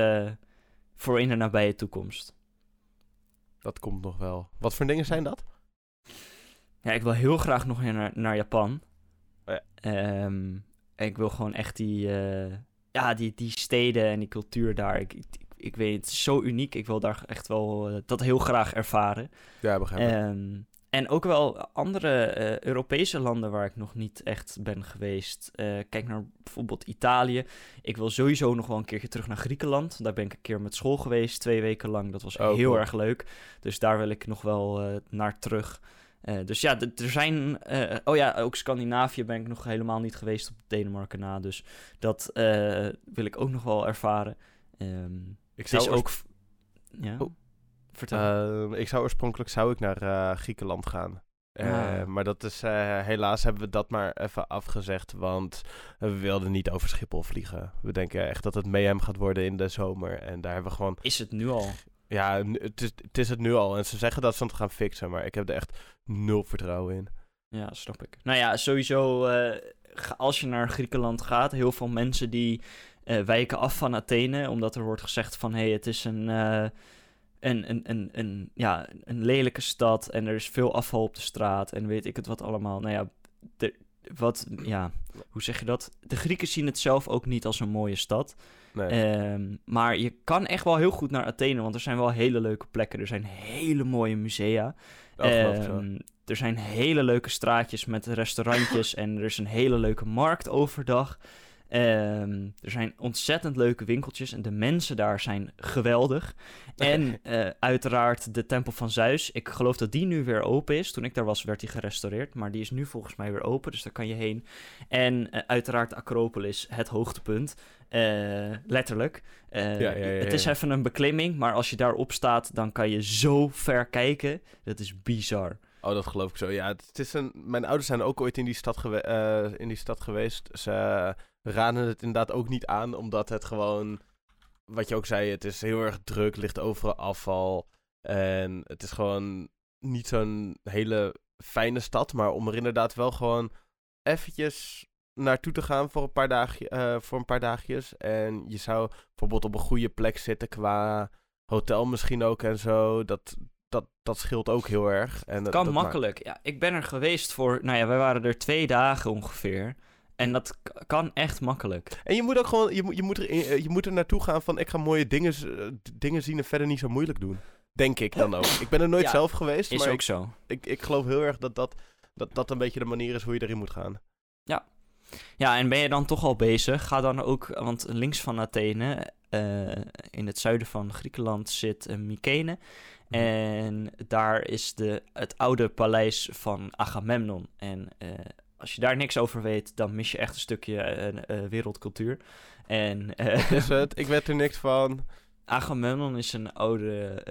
voor in de nabije toekomst. Dat komt nog wel. Wat voor dingen zijn dat? Ja, ik wil heel graag nog naar, naar Japan. Oh ja. Ik wil gewoon echt die, eh, ja, die, die steden en die cultuur daar. Ik, ik, ik weet het, is zo uniek. Ik wil daar echt wel eh, dat heel graag ervaren. Ja, begrijp. Ehm, en ook wel andere eh, Europese landen waar ik nog niet echt ben geweest. Kijk naar bijvoorbeeld Italië. Ik wil sowieso nog wel een keertje terug naar Griekenland. Daar ben ik een keer met school geweest, twee weken lang. Dat was Oh, heel cool. erg leuk. Dus daar wil ik nog wel naar terug. Eh, dus ja, er zijn... eh, oh ja, ook Scandinavië ben ik nog helemaal niet geweest op Denemarken na. Dus dat eh, wil ik ook nog wel ervaren. Ehm ik zou is ook... Ja, Oh. vertel. Eh, ik zou oorspronkelijk zou ik naar Griekenland gaan. Ah. Maar dat is, helaas hebben we dat maar even afgezegd, want we wilden niet over Schiphol vliegen. We denken echt dat het Mayhem gaat worden in de zomer. En daar hebben we gewoon, is het nu al? Ja, het is, het is het nu al. En ze zeggen dat ze het gaan fixen, maar ik heb er echt nul vertrouwen in. Ja, snap ik. Nou ja, sowieso eh, als je naar Griekenland gaat, heel veel mensen die eh, wijken af van Athene, omdat er wordt gezegd van, hé, hey, het is een, eh, een, een, een, een, ja, een lelijke stad en er is veel afval op de straat en weet ik het wat allemaal. Nou ja, de, wat, ja, hoe zeg je dat? De Grieken zien het zelf ook niet als een mooie stad. Nee. Ehm, maar je kan echt wel heel goed naar Athene, want er zijn wel hele leuke plekken. Er zijn hele mooie musea. Ehm, er zijn hele leuke straatjes met restaurantjes en er is een hele leuke markt overdag. Ehm, er zijn ontzettend leuke winkeltjes en de mensen daar zijn geweldig. En eh, uiteraard de Tempel van Zeus. Ik geloof dat die nu weer open is. Toen ik daar was, werd die gerestaureerd. Maar die is nu volgens mij weer open, dus daar kan je heen. En eh, uiteraard de Acropolis, het hoogtepunt. Eh, letterlijk. Ja, ja, ja, het is even een beklimming, maar als je daarop staat, dan kan je zo ver kijken. Dat is bizar. Oh, dat geloof ik zo. Ja, het, is een, mijn ouders zijn ook ooit in die stad, gewe- in die stad geweest. Ze raden het inderdaad ook niet aan, omdat het gewoon, wat je ook zei, het is heel erg druk, ligt overal afval. En het is gewoon niet zo'n hele fijne stad, maar om er inderdaad wel gewoon eventjes naartoe te gaan voor een paar, dagje, eh, voor een paar dagjes. En je zou bijvoorbeeld op een goede plek zitten qua hotel misschien ook en zo. Dat, dat, dat scheelt ook heel erg. En dat- Kan dat maakt- makkelijk. Ja, ik ben er geweest voor, nou ja, wij waren er twee dagen ongeveer. En dat kan echt makkelijk. En je moet ook gewoon, je moet, je moet, er, eh, je moet er naartoe gaan van ik ga mooie dingen, eh, dingen zien en verder niet zo moeilijk doen. Denk ik dan ook. Ik ben er nooit Ja, zelf geweest, Is maar ook ik, zo. ik, ik geloof heel erg dat dat, dat dat een beetje de manier is hoe je erin moet gaan. Ja, en ben je dan toch al bezig? Ga dan ook, want links van Athene, eh, in het zuiden van Griekenland, zit uh, Mykene. Mhm. En daar is de, het oude paleis van Agamemnon. En als je daar niks over weet, dan mis je echt een stukje eh, eh, wereldcultuur. En eh, Is het? Ik weet er niks van. Agamemnon is een oude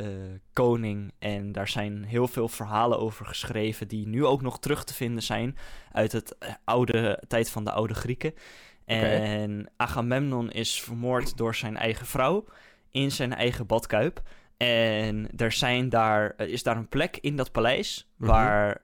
koning en daar zijn heel veel verhalen over geschreven die nu ook nog terug te vinden zijn uit het oude tijd van de oude Grieken. En Agamemnon is vermoord door zijn eigen vrouw in zijn eigen badkuip. En er zijn daar, is daar een plek in dat paleis Mhm. waar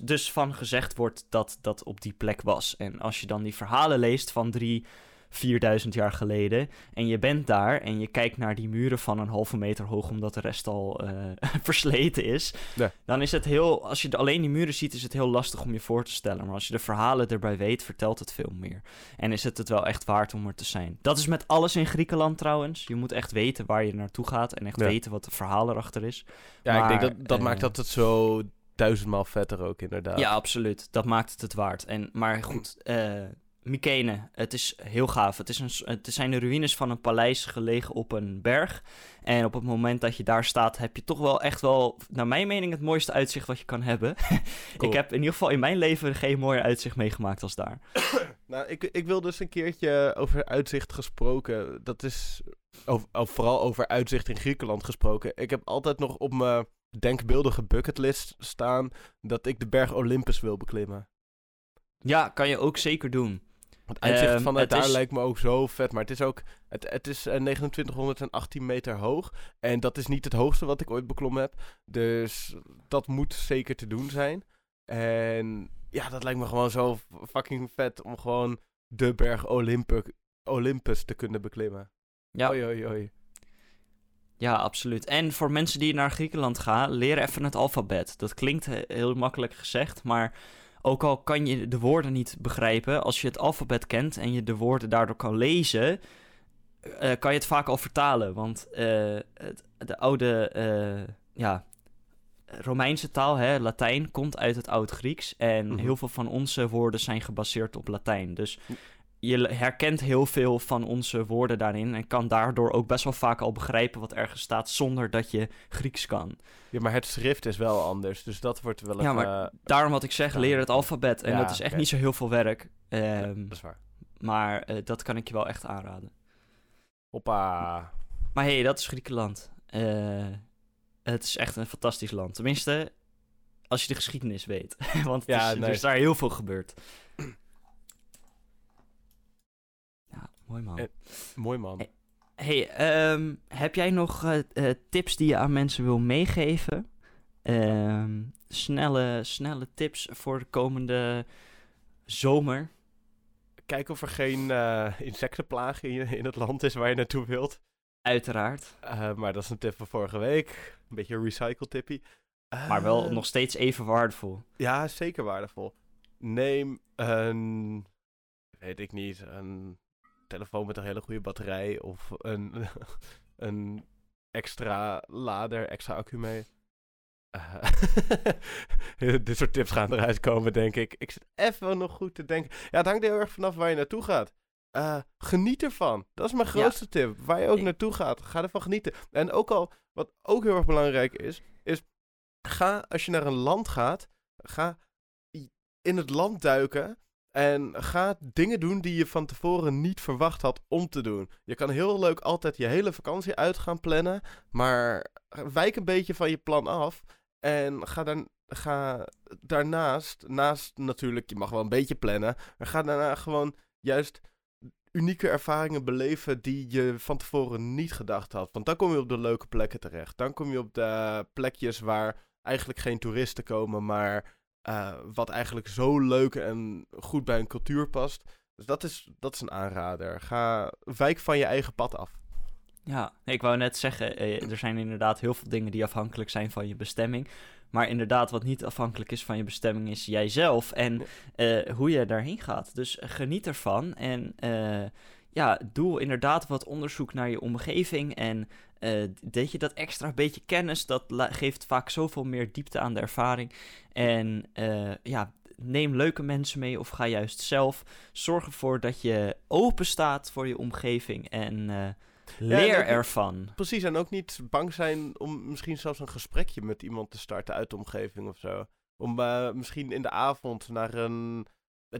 dus van gezegd wordt dat dat op die plek was. En als je dan die verhalen leest van drie 4000 jaar geleden. En je bent daar en je kijkt naar die muren van een halve meter hoog, omdat de rest al eh, versleten is. Nee. Dan is het heel, als je alleen die muren ziet, is het heel lastig om je voor te stellen. Maar als je de verhalen erbij weet, vertelt het veel meer. En is het het wel echt waard om er te zijn. Dat is met alles in Griekenland trouwens. Je moet echt weten waar je naartoe gaat en echt Ja. weten wat de verhaal erachter is. Ja, ik denk Maar, dat dat eh, maakt dat het zo duizendmaal vetter ook inderdaad. Ja, absoluut. Dat maakt het het waard. En, maar goed, eh Mykene, het is heel gaaf. Het, is een, het zijn de ruïnes van een paleis gelegen op een berg. En op het moment dat je daar staat, heb je toch wel echt wel, naar mijn mening, het mooiste uitzicht wat je kan hebben. Cool. Ik heb in ieder geval in mijn leven geen mooier uitzicht meegemaakt als daar. Nou, ik, ik wil dus een keertje over uitzicht gesproken. Dat is over, of vooral over uitzicht in Griekenland gesproken. Ik heb altijd nog op mijn denkbeeldige bucketlist staan dat ik de berg Olympus wil beklimmen. Ja, kan je ook zeker doen. Want uitzicht Ehm, vanuit het daar is- lijkt me ook zo vet. Maar het is ook, het, het is eh, 2918 meter hoog. En dat is niet het hoogste wat ik ooit beklommen heb. Dus dat moet zeker te doen zijn. En ja, dat lijkt me gewoon zo fucking vet om gewoon de berg Olympu- Olympus te kunnen beklimmen. Ja. Oei, oei, oei. Ja, absoluut. En voor mensen die naar Griekenland gaan, leer even het alfabet. Dat klinkt he- heel makkelijk gezegd, maar ook al kan je de woorden niet begrijpen, als je het alfabet kent en je de woorden daardoor kan lezen, eh, kan je het vaak al vertalen. Want eh, het, de oude, eh, ja, Romeinse taal, hè, Latijn, komt uit het Oud-Grieks. En Mhm. heel veel van onze woorden zijn gebaseerd op Latijn. Dus je herkent heel veel van onze woorden daarin. En kan daardoor ook best wel vaak al begrijpen wat ergens staat. zonder dat je Grieks kan. Ja, maar het schrift is wel anders. Dus dat wordt wel Ja, even... maar- eh, Daarom wat ik zeg, Ja. leer het alfabet. En Ja, dat is echt niet zo heel veel werk. ja, Ehm, dat is waar. maar eh, dat kan ik je wel echt aanraden. Hoppa. Maar hé, hey, dat is Griekenland. Eh, het is echt een fantastisch land. Tenminste, als je de geschiedenis weet. Want het Ja, is, er is daar heel veel gebeurd. Ja, mooi man. Eh, Mooi man. Eh, hey, ehm, heb jij nog eh, tips die je aan mensen wil meegeven? Ehm, snelle, snelle tips voor de komende zomer? Kijk of er geen eh, insectenplaag in, in het land is waar je naartoe wilt. Uiteraard. Maar dat is een tip van vorige week. Een beetje een recycle tippie. Maar wel nog steeds even waardevol. Ja, zeker waardevol. Neem een, weet ik niet, een telefoon met een hele goede batterij of een, een extra lader, extra accu mee. Eh, dit soort tips gaan eruit komen, denk ik. Ik zit even nog goed te denken. Ja, het hangt heel erg vanaf waar je naartoe gaat. Eh, geniet ervan. Dat is mijn Ja. grootste tip. Waar je ook naartoe gaat, ga ervan genieten. En ook al, wat ook heel erg belangrijk is, is ga als je naar een land gaat, ga in het land duiken en ga dingen doen die je van tevoren niet verwacht had om te doen. Je kan heel leuk altijd je hele vakantie uit gaan plannen, maar wijk een beetje van je plan af en ga, dan, ga daarnaast, naast natuurlijk, je mag wel een beetje plannen, maar ga daarna gewoon juist unieke ervaringen beleven die je van tevoren niet gedacht had. Want dan kom je op de leuke plekken terecht. Dan kom je op de plekjes waar eigenlijk geen toeristen komen, maar eh, wat eigenlijk zo leuk en goed bij een cultuur past. Dus dat is, dat is een aanrader. Ga, wijk van je eigen pad af. Ja, nee, ik wou net zeggen, eh, er zijn inderdaad heel veel dingen die afhankelijk zijn van je bestemming. Maar inderdaad, wat niet afhankelijk is van je bestemming, is jijzelf en eh, hoe je daarheen gaat. Dus geniet ervan en ja, doe inderdaad wat onderzoek naar je omgeving. En dat je dat extra beetje kennis, dat geeft vaak zoveel meer diepte aan de ervaring. En eh, ja, neem leuke mensen mee of ga juist zelf. Zorg ervoor dat je open staat voor je omgeving en eh, leer ervan. Precies, en ook niet bang zijn om misschien zelfs een gesprekje met iemand te starten uit de omgeving of zo. Om misschien in de avond naar een.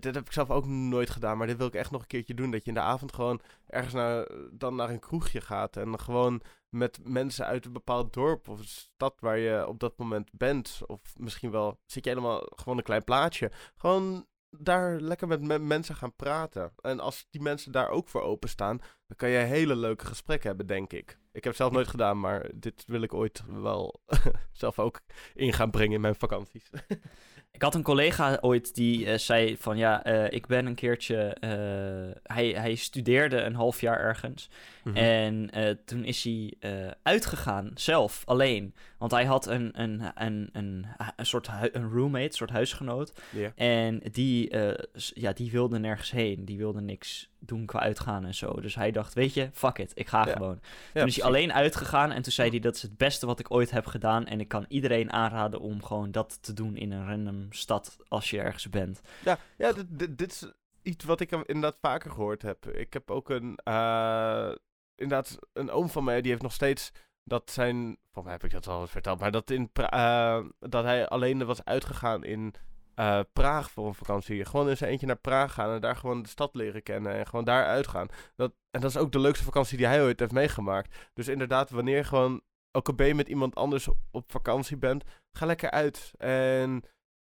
Dit heb ik zelf ook nooit gedaan, maar dit wil ik echt nog een keertje doen. Dat je in de avond gewoon ergens naar, dan naar een kroegje gaat. En gewoon met mensen uit een bepaald dorp of stad waar je op dat moment bent. Of misschien wel zit je helemaal gewoon een klein plaatsje. Gewoon daar lekker met me- mensen gaan praten. En als die mensen daar ook voor openstaan, dan kan je hele leuke gesprekken hebben, denk ik. Ik heb het zelf nooit gedaan, maar dit wil ik ooit wel zelf ook in gaan brengen in mijn vakanties. Ik had een collega ooit die eh, zei van ja, eh, ik ben een keertje. eh, hij, hij studeerde een half jaar ergens. Mhm. En toen is hij uitgegaan, zelf, alleen. Want hij had een, een, een, een, een soort een roommate, een soort huisgenoot. En die, ja, die wilde nergens heen. Die wilde niks doen qua uitgaan en zo. Dus hij dacht, weet je, fuck it, ik ga Ja. gewoon. Ja, toen is hij alleen uitgegaan en toen zei hij, dat is het beste wat ik ooit heb gedaan. En ik kan iedereen aanraden om gewoon dat te doen in een random stad als je ergens bent. Ja, ja dit, dit, dit is iets wat ik inderdaad vaker gehoord heb. Ik heb ook een, eh, inderdaad, een oom van mij, die heeft nog steeds dat zijn, van mij heb ik dat al verteld, maar dat, in eh, dat hij alleen was uitgegaan in eh, Praag voor een vakantie. Gewoon zijn eentje naar Praag gaan en daar gewoon de stad leren kennen en gewoon daar uitgaan. Dat, en dat is ook de leukste vakantie die hij ooit heeft meegemaakt. Dus inderdaad, wanneer gewoon, ook ben met iemand anders op vakantie bent, ga lekker uit. En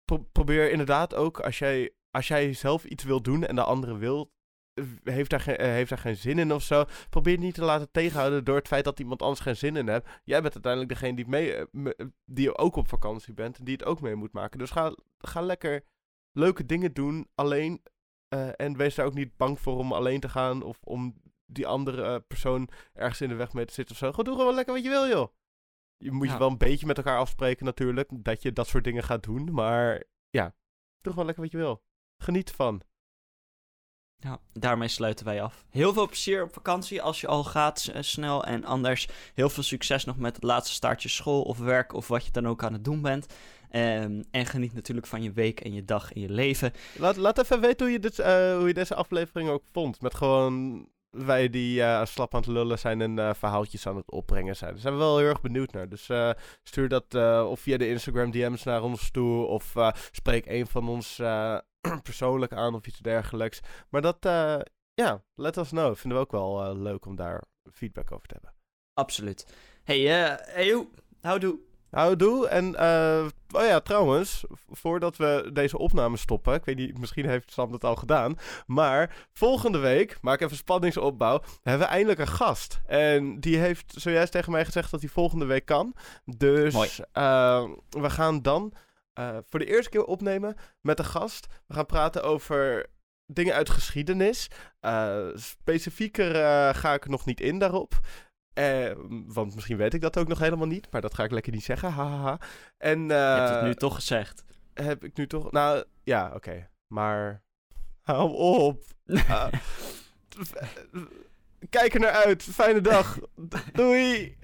pro- probeer inderdaad ook, als jij, als jij zelf iets wil doen en de andere wil, heeft daar, geen, eh, heeft daar geen zin in of zo, probeer het niet te laten tegenhouden door het feit dat iemand anders geen zin in heeft. Jij bent uiteindelijk degene die, mee, eh, die ook op vakantie bent en die het ook mee moet maken. Dus ga, ga lekker leuke dingen doen alleen eh, en wees daar ook niet bang voor om alleen te gaan of om die andere persoon ergens in de weg mee te zitten of zo. Gewoon doe gewoon lekker wat je wil, joh. Je moet Ja. je wel een beetje met elkaar afspreken natuurlijk, dat je dat soort dingen gaat doen. Maar ja, doe gewoon lekker wat je wil. Geniet ervan. Ja, daarmee sluiten wij af. Heel veel plezier op vakantie als je al gaat eh, snel. En anders heel veel succes nog met het laatste staartje school of werk of wat je dan ook aan het doen bent. Ehm, en geniet natuurlijk van je week en je dag en je leven. Laat, laat even weten hoe je, dit, eh, hoe je deze aflevering ook vond. Met gewoon wij die eh, slap aan het lullen zijn en eh, verhaaltjes aan het opbrengen zijn. Daar zijn we wel heel erg benieuwd naar. Dus eh, stuur dat eh, of via de Instagram DM's naar ons toe. Of eh, spreek een van ons eh, persoonlijk aan of iets dergelijks. Maar dat, eh, ja, let us know. Vinden we ook wel eh, leuk om daar feedback over te hebben. Absoluut. Hey, eh hey, hoe? Houdoe. Houdoe. En, eh, oh ja, trouwens, voordat we deze opname stoppen, ik weet niet, misschien heeft Sam dat al gedaan, maar volgende week, maak even spanningsopbouw, hebben we eindelijk een gast. En die heeft zojuist tegen mij gezegd dat hij volgende week kan. Dus eh, we gaan dan eh, voor de eerste keer opnemen met een gast. We gaan praten over dingen uit geschiedenis. Eh, specifieker eh, ga ik nog niet in daarop. Eh, want misschien weet ik dat ook nog helemaal niet, maar dat ga ik lekker niet zeggen. Hahaha. En je hebt het nu toch gezegd. heb ik nu toch. Nou ja, oké. Maar. Hou op. Ah. Kijk er naar uit. Fijne dag. Doei.